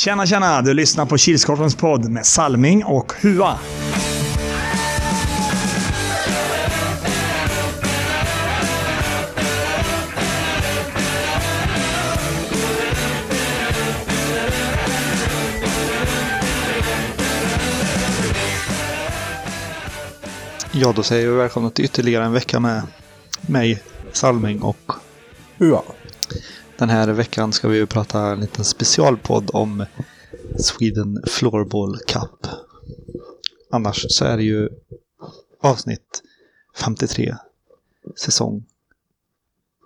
Tjena, tjena! Du lyssnar på Kilskorpens podd med Salming och Hua. Ja, då säger vi välkomna till ytterligare en vecka med mig, Salming och Hua den här veckan ska vi ju prata en liten specialpodd om Sweden Floorball Cup. Annars så är det ju avsnitt 53, säsong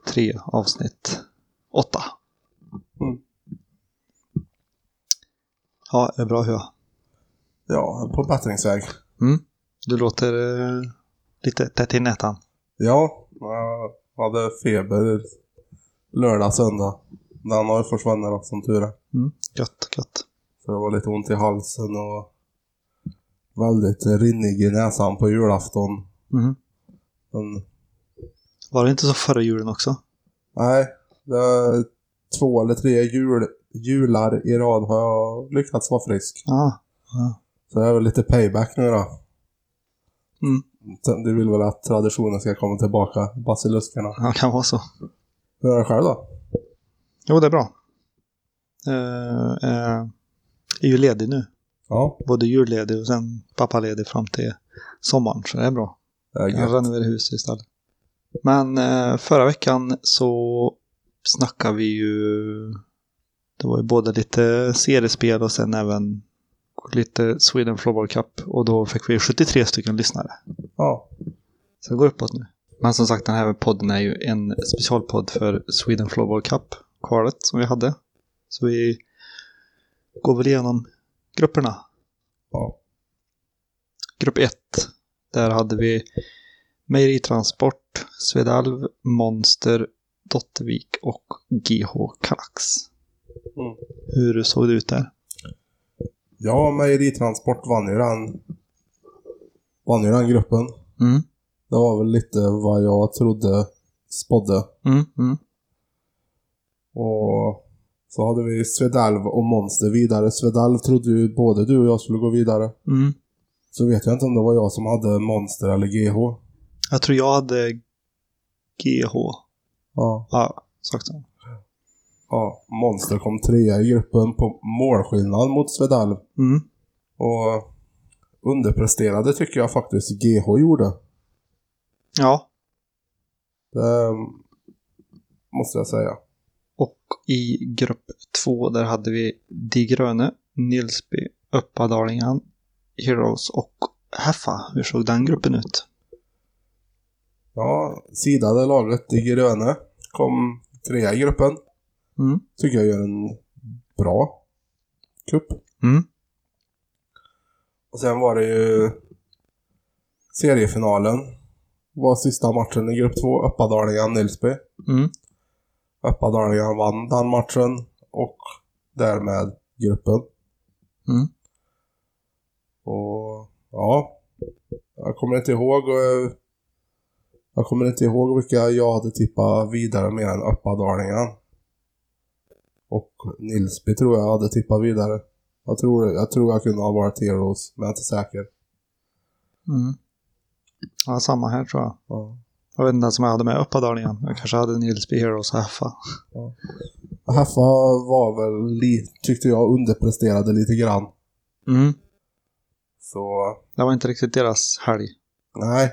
3, avsnitt 8. Mm. Ja, är det bra Hua? Ja, på bättringsväg. Mm. Du låter eh, lite tätt i nätan. Ja, jag hade feber lördag, söndag. Den har ju försvunnit då, som tur är. Mm. Gött, gött. Så det var lite ont i halsen och väldigt rinnig i näsan på julafton. Mhm. Men Var det inte så förra julen också? nej, det är två eller tre jul, jular i rad har jag lyckats vara frisk. Ja. Så det är väl lite payback nu då. Mm. Du vill väl att traditionen ska komma tillbaka, basiluskarna. Ja, kan vara så. Hur är det själv då? Jo, det är bra. Uh, uh, är ju ledig nu. Ja, Både julledig och sen pappaledig fram till sommaren. Så det är bra. det är Jag renoverar huset istället. Men eh, förra veckan så snackade vi ju... Det var ju både lite seriespel och sen även lite Sweden Floorball Cup. Och då fick vi 73 stycken lyssnare. Ja. Så det går uppåt nu. Men som sagt, den här podden är ju en specialpodd för Sweden Floorball Cup-kvalet som vi hade. Så vi går väl igenom grupperna. Ja. Grupp 1. Där hade vi Mejeritransport, Svedalv, Monster, Dottervik och GH Kallax. Mm. Hur såg det ut där? Ja, mejeritransport vann ju den. Vann ju den gruppen. Mm, Det var väl lite vad jag trodde spådde. mm, mm. Och så hade vi Svedalv och Monster vidare. Svedalv trodde ju både du och jag skulle gå vidare. mm. Så vet jag inte om det var jag som hade Monster eller GH. Jag tror jag hade GH. Ja. Ja, sagt så. ja. Monster kom trea i gruppen på målskillnad mot Svedalv. Mm. Och underpresterade tycker jag faktiskt GH gjorde. Ja, Det måste jag säga. Och i grupp två där hade vi De Gröne, Nilsby, Uppadalingen, Heroes och Heffa. Hur såg den gruppen ut? Ja, sidade laget i gröna kom trea i gruppen. Mm. Tycker jag gör en bra kupp. Mm. Och sen var det ju seriefinalen. Var sista matchen i grupp två, Uppadalingen Nilsby. Mm. Uppadalingen vann den matchen och därmed gruppen. Mm. Och ja, jag kommer inte ihåg eh, jag kommer inte ihåg vilka jag hade tippat vidare mer än Uppadalingen. Och Nilsby tror jag hade tippat vidare. Jag tror, jag tror jag kunde ha varit Heroes, men jag är inte säker. Mm. Ja, samma här tror jag. Ja. Jag vet inte ens om jag hade med Uppadalingen. Jag kanske hade Nilsby Heroes och Heffa. Haffa var väl, tyckte jag, underpresterade lite grann. Mm. Så, Det var inte riktigt deras helg nej.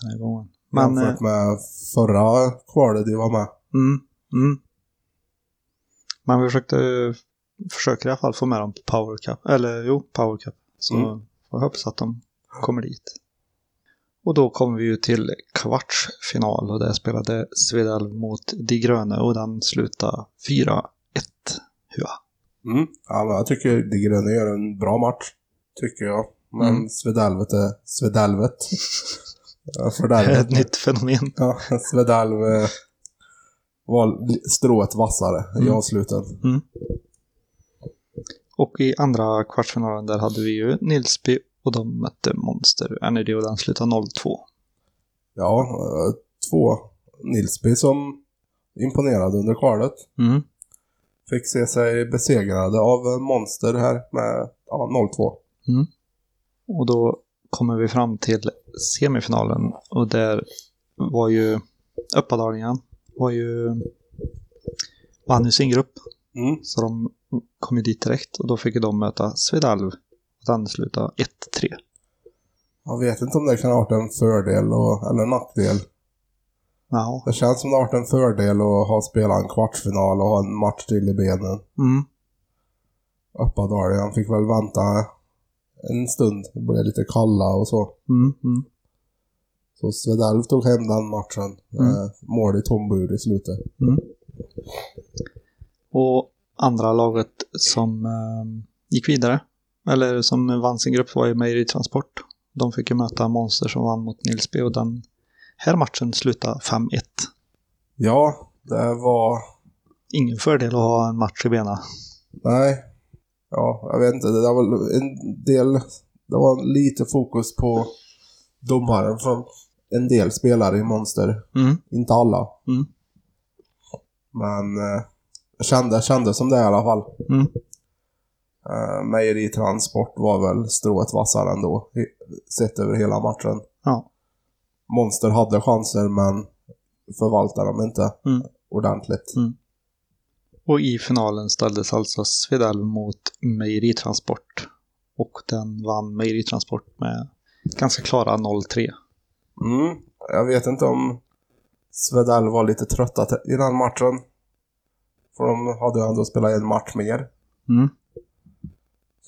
den här gången. Men, jämfört eh, med förra kvalet de var med. mm, mm. Men vi försökte, försöker i alla fall få med dem på Power Cup. Eller jo, Power Cup. Så Mm. jag hoppas att de kommer dit. Och då kommer vi ju till kvartsfinal och där spelade Svedalv mot De Gröne och den slutade 4-1. Hua. Mm. Ja, men jag tycker De Gröna gör en bra match. Tycker jag. Men Mm. Svedalvet är Svedalvet. Det är ett nytt fenomen. Ja, Svedalv eh, var strået vassare i Mm. avsluten. Och i andra kvartsfinalen där hade vi ju Nilsby och de mötte Monster Energy och den slutade 0-2. Ja, eh, två Nilsby som imponerade under kvalet. Mm. fick se sig besegrade av Monster här med ja, 0-2. Och då kommer vi fram till semifinalen och där var ju Uppadalingen var ju vann ju sin grupp Mm. så de kom ju dit direkt och då fick de möta Svedalv den slutade 1-3. Jag vet inte om det kan ha varit en fördel och, eller en nackdel. Ja. Det känns som det har varit en fördel att ha spelat en kvartsfinal och ha en match till i benen. Mm. Uppadalingen fick väl vänta en stund. Det blev lite kalla och så. Mm. Mm. Så Svedalv tog hem den matchen. Mm. Eh, mål i tom bur i slutet. Och andra laget som eh, gick vidare, eller som vann sin grupp var ju Mejeri Transport. De fick ju möta Monster som vann mot Nilsby och den här matchen slutade 5-1. Ja, det var... Ingen fördel att ha en match i benen. Nej. Ja, jag vet inte. Det var en del... Det var lite fokus på domaren från en del spelare i Monster. Mm. Inte alla. Mm. Men eh, jag kände, kände som det i alla fall. Mm. Eh, mejeritransport var väl strået vassare ändå. Sett över hela matchen. Ja. Monster hade chanser men förvaltade dem inte Mm. ordentligt. Mm. Och i finalen ställdes alltså Svedalv mot Mejeritransport. Och den vann Mejeritransport med ganska klara 0-3. Mm. Jag vet inte om Svedell var lite trötta i den matchen. För de hade ju ändå spelat en match mer. Mm.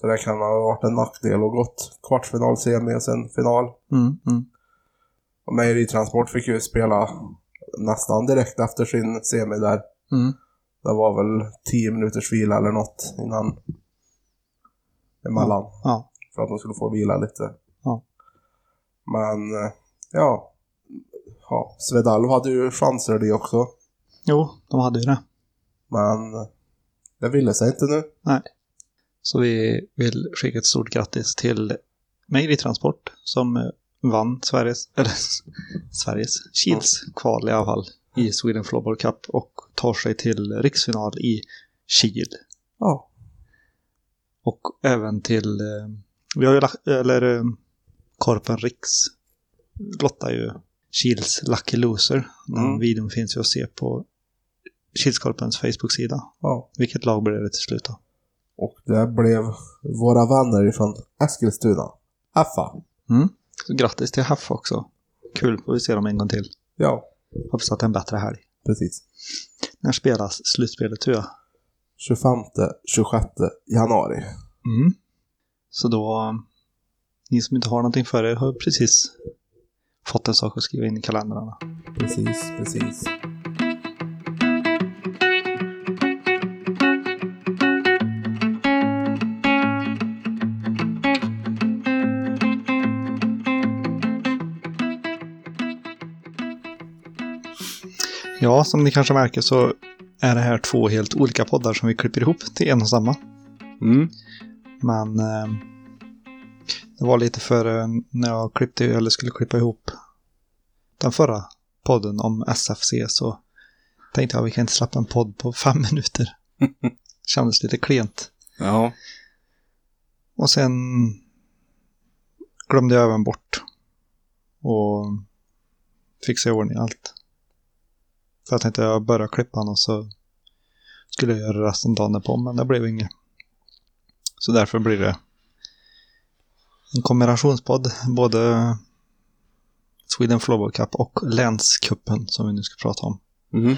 Så det kan ha varit en nackdel och gått kvartsfinal, semi och sen final. Mm. Mm. Och Mejeritransport fick ju spela nästan direkt efter sin semi där. Mm. Det var väl 10 minuters vila eller något innan. Emellan. Ja. För att de skulle få vila lite. Ja. Men, eh, ja. ja. Svedalv hade ju chanser det också. Jo, de hade ju det. Men eh, det ville sig inte nu. Så vi vill skicka ett stort grattis till Mejeritransport som eh, vann Sveriges, eller Sveriges, Kils kval i alla fall i Sweden Floorball Cup och tar sig till riksfinal i Kil. Ja. Och även till, eh, vi har ju eller eh, Korpen Riks lottar ju Kils Lucky Loser. Den Mm. videon finns ju att se på Kilskorpens Facebook-sida. ja. Vilket lag blev det till slut då? Och det blev våra vänner ifrån Eskilstuna. Affa. Mm. Så grattis till Haff också. Kul, får vi se dem en gång till. Ja, Hoppas att det är en bättre helg. precis. När spelas slutspelet tror jag? 25-26 januari. Mm. Så då, ni som inte har någonting för er har precis fått en sak att skriva in i kalendrarna. Precis, precis. Ja, som ni kanske märker så är det här två helt olika poddar som vi klipper ihop till en och samma. Mm. Men eh, det var lite för eh, när jag klippte, eller skulle klippa ihop den förra podden om SFC så tänkte jag vi kan inte släppa en podd på fem minuter. Kändes lite klent. Ja. Och sen glömde jag även bort och fixa i ordning allt. För jag tänkte jag börja klippa och så skulle jag göra resten dagen på men det blev inget. Så därför blir det en kombinationspodd, både Sweden Floorball Cup och Länskuppen som vi nu ska prata om. Mm.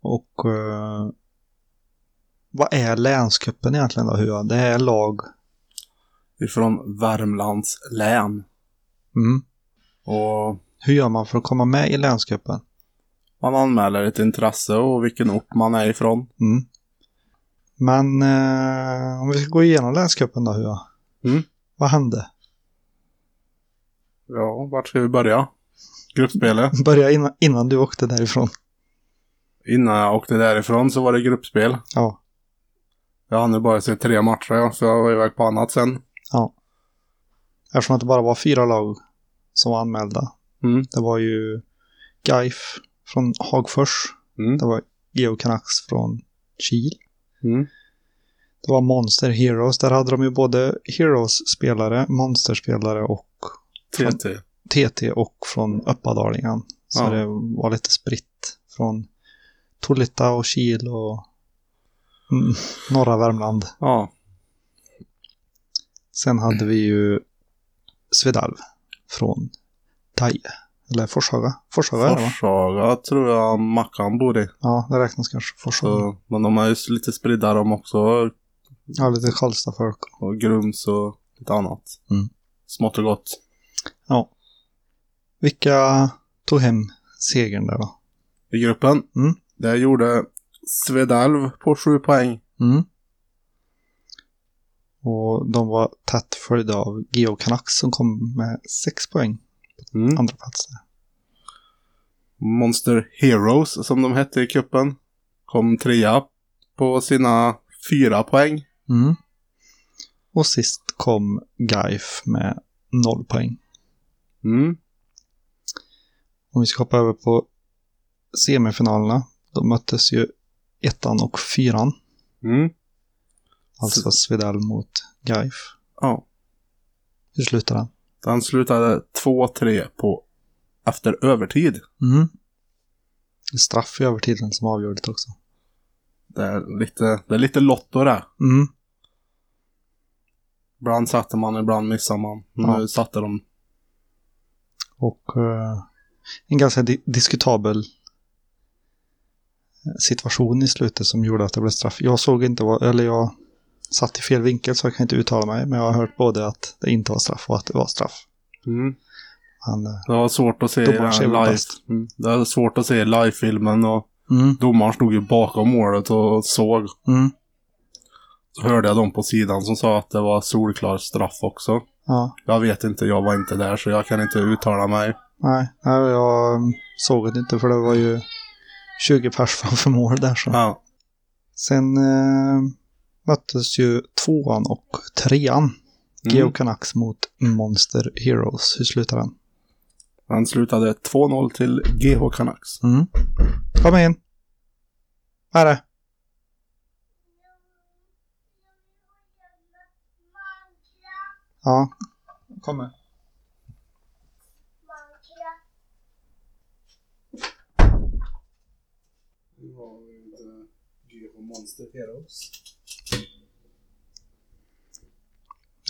Och eh, vad är Länskuppen egentligen då? Hur? Det är lag ifrån Värmlands län. Mm. Och Hur gör man för att komma med i länscupen? Man anmäler ett intresse och vilken ort man är ifrån. Mm. Men eh, om vi ska gå igenom länscupen då, hur? Mm. Vad hände? Ja, vart ska vi börja? Gruppspelet. Börja innan, innan du åkte därifrån. Innan jag åkte därifrån så var det gruppspel. Ja. Jag hann ju bara se tre matcher, ja, så jag var iväg på annat sen. ja. Eftersom att det bara var fyra lag som var anmälda. Mm. Det var ju Gaif från Hagfors. Mm. Det var Geo Canucks från Kiel. Mm. Det var Monster Heroes. Där hade de ju både Heroes-spelare, Monster-spelare och TT. TT och från Uppadalingen. Så Ja. det var lite spritt från Tolita och Kil och mm, norra Värmland. Ja. Sen hade vi ju Svedalv från Taje. Eller Forshaga. Forshaga är det va? Forshaga tror jag Mackan bor i. Ja, det räknas kanske. Forshaga. Så, men de är ju lite spridda de också. Ja, lite Karlstad-folk. Och Grums och lite annat. Mm. Smått och gott. Ja. Vilka tog hem segern där då? I gruppen. Mm. Där gjorde Svedalv på sju poäng. Mm. Och de var tätt följda av Geo Canucks som kom med sex poäng. Mm. Andra plats där. Monster Heroes som de hette i kuppen Kom trea på sina fyra poäng. Mm. Och sist kom Gaif med noll poäng. Mm. Om vi ska hoppa över på semifinalerna. Då möttes ju ettan och fyran. Mm. Alltså Svedal mot Gaif. Ja. Hur slutar den? Den slutade 2-3 på efter övertid. Mm. Straff i övertiden som avgör det också. Det är lite, det är lite lotto det. Mm. Ibland satte man, ibland missade man. Nu Ja. satte de. Och eh, en ganska di- diskutabel eh, situation i slutet som gjorde att det blev straff. Jag såg inte vad, eller jag satt i fel vinkel så jag kan inte uttala mig. Men jag har hört både att det inte var straff och att det var straff. Mm. Han, eh, Det var svårt att se live. Mm. Det var svårt att se live-filmen och mm, domaren stod ju bakom målet och såg. mm, Så hörde jag dem på sidan som sa att det var solklar straff också. ja, Jag vet inte, jag var inte där så jag kan inte uttala mig. nej, nej, jag mm, såg det inte för det var ju 20 pers framför mål där. Så. Ja. Sen eh, möttes ju tvåan och trean. Geo Mm. Canucks mot Monster Heroes. Hur slutar den? Han slutade 2-0 till GH Canucks. Mm. Kom in. Vad är det? Ja. Kommer.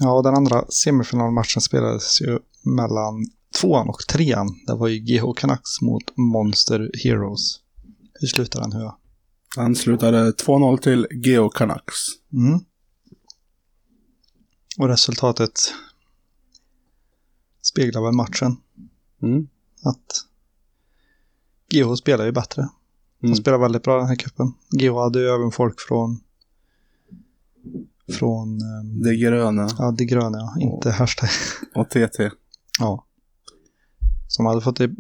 Ja, den andra semifinalmatchen spelades ju mellan tvåan och trean. Det var ju GH Canucks mot Monster Heroes. Hur slutar den Hua? Han slutade 2-0 till GH Canucks. Mm. Och resultatet speglar väl matchen. Mm. Att GH spelar ju bättre. De Mm. spelar väldigt bra den här cupen. GH hade ju även folk från från ehm, Det gröna ja, det gröna, ja. inte hashtag. och TT. Ja. Som hade fått, i-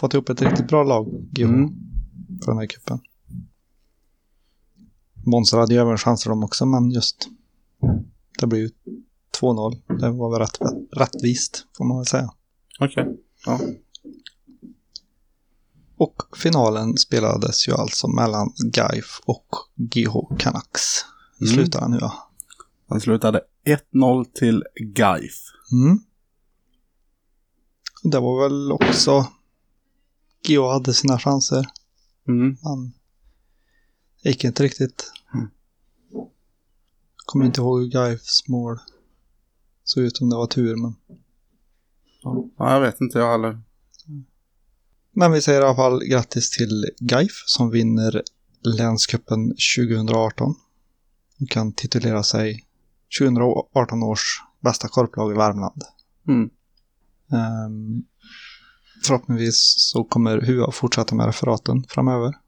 fått ihop ett riktigt bra lag, GH, Mm. för den här cupen. Monster hade ju även chanser de också, men just det blev ju 2-0. Det var väl rätt, rättvist, får man väl säga. Okej. Ja. Och finalen spelades ju alltså mellan Gaif och GH Canucks. Hur Mm. slutar den nu då? Han slutade 1-0 till Gaif. Mm. Det var väl också... GH hade sina chanser. Mm. Han gick inte riktigt. Mm. Kommer inte ihåg hur Gaifs mål såg ut om det var tur, men... Ja, jag vet inte jag heller. Men vi säger i alla fall grattis till Gaif som vinner länscupen 2018. Och kan titulera sig 2018 års bästa korplag i Värmland. Mm. Ehm, förhoppningsvis så kommer HUA fortsätta med referaten framöver.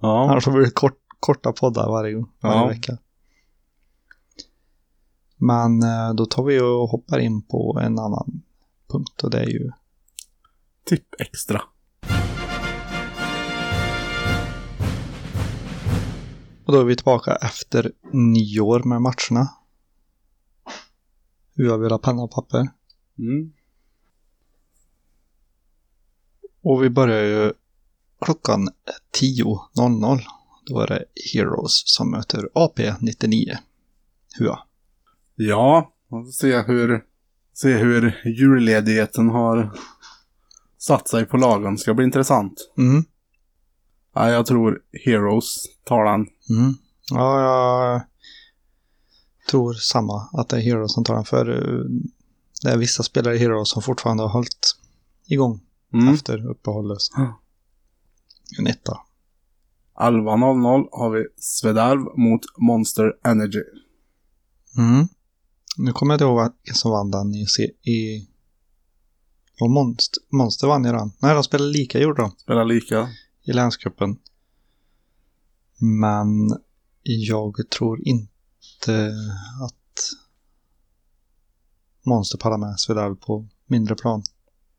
Ja. Annars blir det kort, korta poddar varje, gång, varje Ja. vecka. Men eh, då tar vi och hoppar in på en annan punkt och det är ju Tipp extra. Och då är vi tillbaka efter nyår med matcherna. Hur jag vill ha penna och papper. Mm. Och vi börjar ju klockan 10.00. Då är det Heroes som möter AP-99. Hua. Ja, man får se hur, se hur julledigheten har satt sig på lagen. Ska bli intressant. Mm. Ja, jag tror Heroes tar den. Mm. Ja, jag tror samma. Att det är Heroes som tar den. För eh, det är vissa spelare i Heroes som fortfarande har hållit igång Mm. efter uppehållet. En etta. 11.00 har vi Svedalv mot Monster Energy. Mm. Nu kommer jag inte ihåg vilka som vann den i... i... Och Monster, Monster vann ju den. Nej, de spelade lika gjorde de. Spelar lika. I länscupen. Men jag tror inte att Monster pallar med Svedal på mindre plan.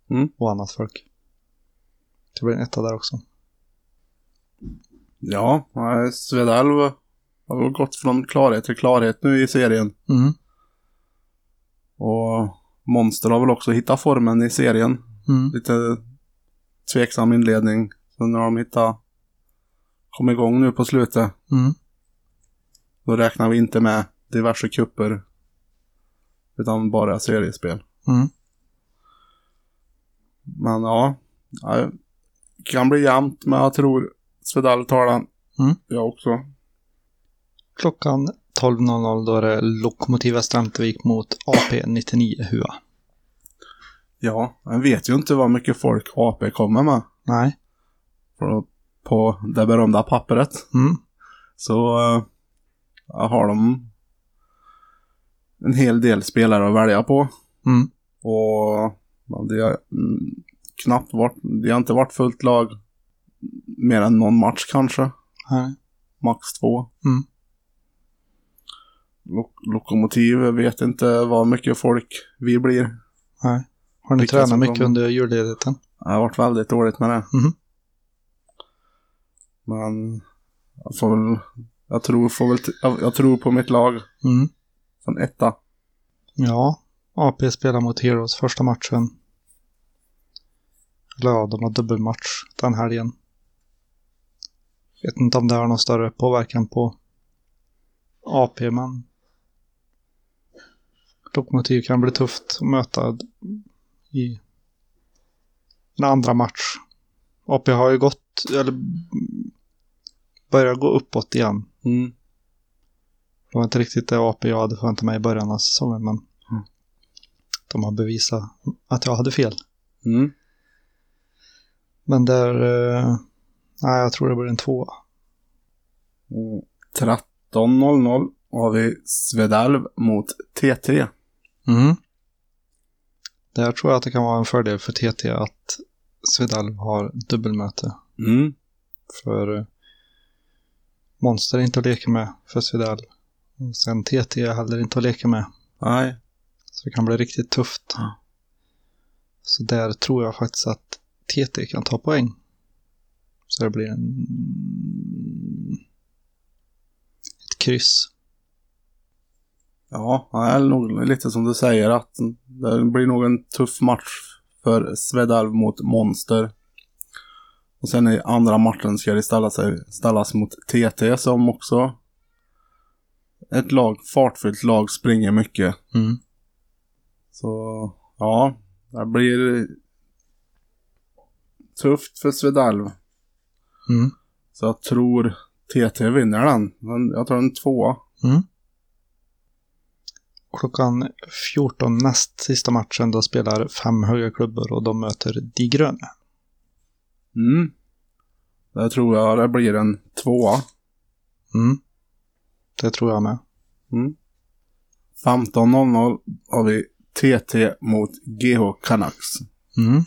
Mm. Och annat folk. Det blir en etta där också. Ja, nej, Svedalv har väl gått från klarhet till klarhet nu i serien. Mm. Och Monster har väl också hittat formen i serien. Mm. Lite tveksam inledning. Sen när de hittat, kom igång nu på slutet. Mm. Då räknar vi inte med diverse kupper. Utan bara seriespel. Mm. Men ja, ja, kan bli jämnt. Men jag tror Svedal tar den. Mm. Jag också. Klockan 12.00 då är det Lokomotiva Strandvik mot AP-99 Hua. Ja, jag vet ju inte vad mycket folk AP kommer med. Nej. På, på det berömda pappret. Mm. Så eh, har de en hel del spelare att välja på. Mm. Och ja, det har mm, knappt varit, det har inte varit fullt lag mer än någon match kanske. Nej. Max två. Mm. Lok- lokomotiv, vet inte vad mycket folk vi blir. Nej. Har ni Vilka tränat mycket under julledigheten? Det har varit väldigt dåligt med det. Mhm. Men jag får väl, jag tror, får väl, jag, jag tror på mitt lag Mm. som etta. Ja, AP spelar mot Heroes första matchen. Eller ja, de har dubbelmatch den helgen. Vet inte om det har någon större påverkan på AP, men Lokomotiv kan bli tufft att möta i en andra match. AP har ju gått, eller börjar gå uppåt igen. Mm. Det var inte riktigt det AP jag hade förväntat mig i början av säsongen, men Mm. de har bevisat att jag hade fel. Mm. Men där, eh, nej, jag tror det blir en tvåa. Och 13.00 har vi Svedalv mot TT. Mm. Där tror jag att det kan vara en fördel för TT att Svedalv har dubbelmöte. Mm. För eh, Monster är inte att leka med för Svedalv. Och sen TT är heller inte att leka med. Nej. Så det kan bli riktigt tufft. Ja. Så där tror jag faktiskt att TT kan ta poäng. Så det blir en... Ett kryss. Ja, det är nog lite som du säger att det blir nog en tuff match för Svedalv mot Monster. Och sen i andra matchen ska det ställa sig, ställas mot TT som också ett lag, fartfyllt lag, springer mycket. Mm. Så ja, det blir tufft för Svedalv. Mm. Så jag tror TT vinner den. Men Jag tror en tvåa. Mm. Klockan 14 näst sista matchen då spelar fem höga klubbor och de möter De gröna. Mm. Det tror jag det blir en tvåa. Mm. Det tror jag med. Mm. 15.00 har vi TT mot GH Canucks. Mm.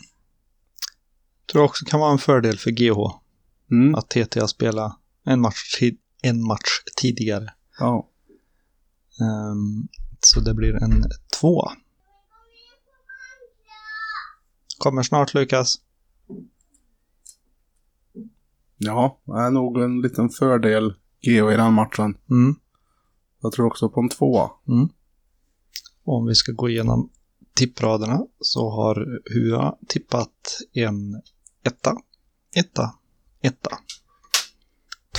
Tror också kan vara en fördel för GH Mm. att TT har spelat en match, tid- en match tidigare. Ja. Ehm, så det blir en tvåa. Kommer snart Lukas. Ja, det är nog en liten fördel GH i den matchen. Mm. Jag tror också på en tvåa. Mm. Om vi ska gå igenom tippraderna så har Hua tippat en etta, etta, etta.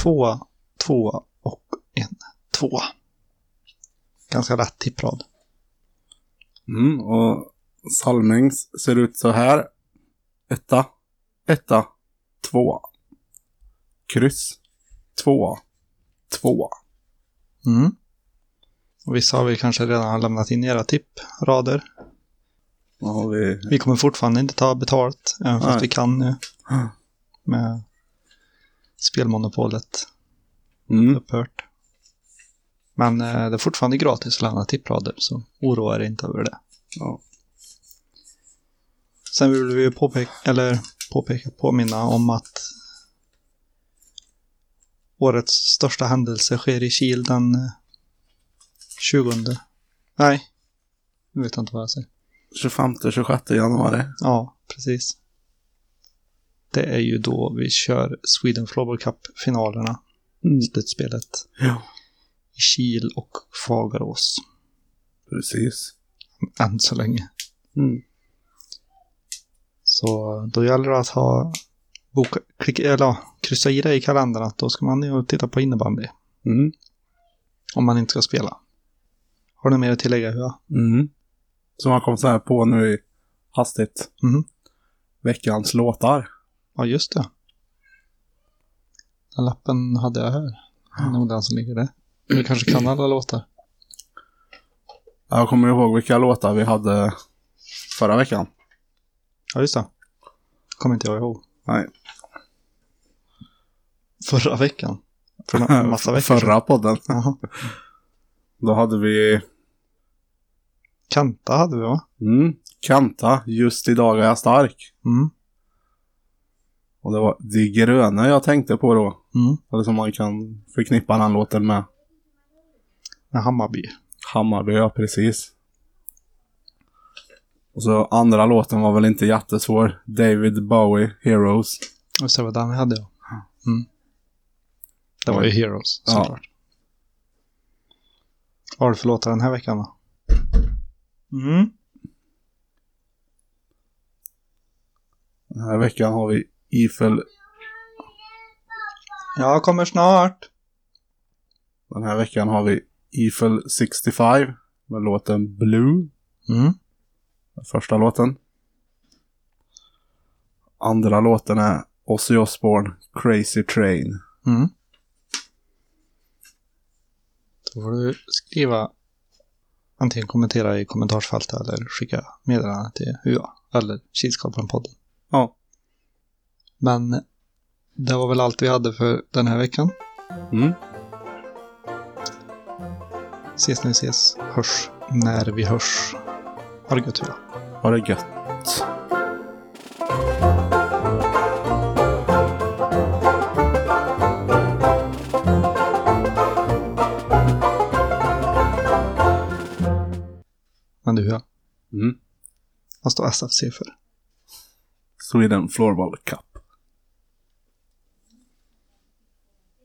Tvåa, tvåa och en tvåa. Ganska lätt tipprad. Mm, och Salmings ser ut så här. Etta, etta, tvåa. Kryss, tvåa, tvåa. Mm. Och vissa har vi kanske redan lämnat in era tipprader. Har vi... Vi kommer fortfarande inte ta betalt, även fast Nej. vi kan nu. Med spelmonopolet Mm. upphört. Men eh, det är fortfarande gratis att lämna tipprader, så oroa er inte över det. Ja. Sen vill vi påpeka, eller påpeka, påminna om att årets största händelse sker i Kil den eh, 20. Nej, nu vet jag inte vad jag säger. 25-26 januari. Ja, precis. Det är ju då vi kör Sweden Floorball Cup-finalerna, Mm. slutspelet, Ja. i Kil och Fagerås. Precis. Än så länge. Mm. Så då gäller det att ha boka, klicka, eller ja, kryssa i det i kalendern att då ska man ner och titta på innebandy. Mm. Om man inte ska spela. Har du mer att tillägga Hua? Mm. Som jag kom så här på nu i hastigt. Mhm. Veckans låtar. Ja, just det. Den lappen hade jag här. Det är nog den som ligger där. Vi kanske kan alla låtar. Jag kommer ihåg vilka låtar vi hade förra veckan. Ja, just det. Kommer inte jag ihåg. Nej. Förra veckan. För massa veckor. Förra podden. Jaha. Då hade vi Kanta hade vi va? mm, Kanta, Just idag är jag stark. Mm. Och det var De gröna jag tänkte på då. Mm. Eller som man kan förknippa den låten med. Med Hammarby. Hammarby, ja precis. Och så andra låten var väl inte jättesvår. David Bowie, Heroes. Och så var den hade ja. Mm. Det var ju Heroes Ja. såklart. Vad har du för låtar den här veckan då? Mm. Den här veckan har vi Eiffel. Jag kommer snart. Den här veckan har vi Eiffel 65 med låten Blue. Mm. Den första låten. Andra låten är Ozzy Osbourne, Crazy Train. Mm. Då får du skriva antingen kommentera i kommentarsfältet eller skicka meddelande till Hua eller Kilskapan-podden. Ja. Men det var väl allt vi hade för den här veckan. Mm. Ses när vi ses. Hörs när vi hörs. Ha det gött Hua. Ha det gött. Mm. vad står för? Sweden Floorball Cup.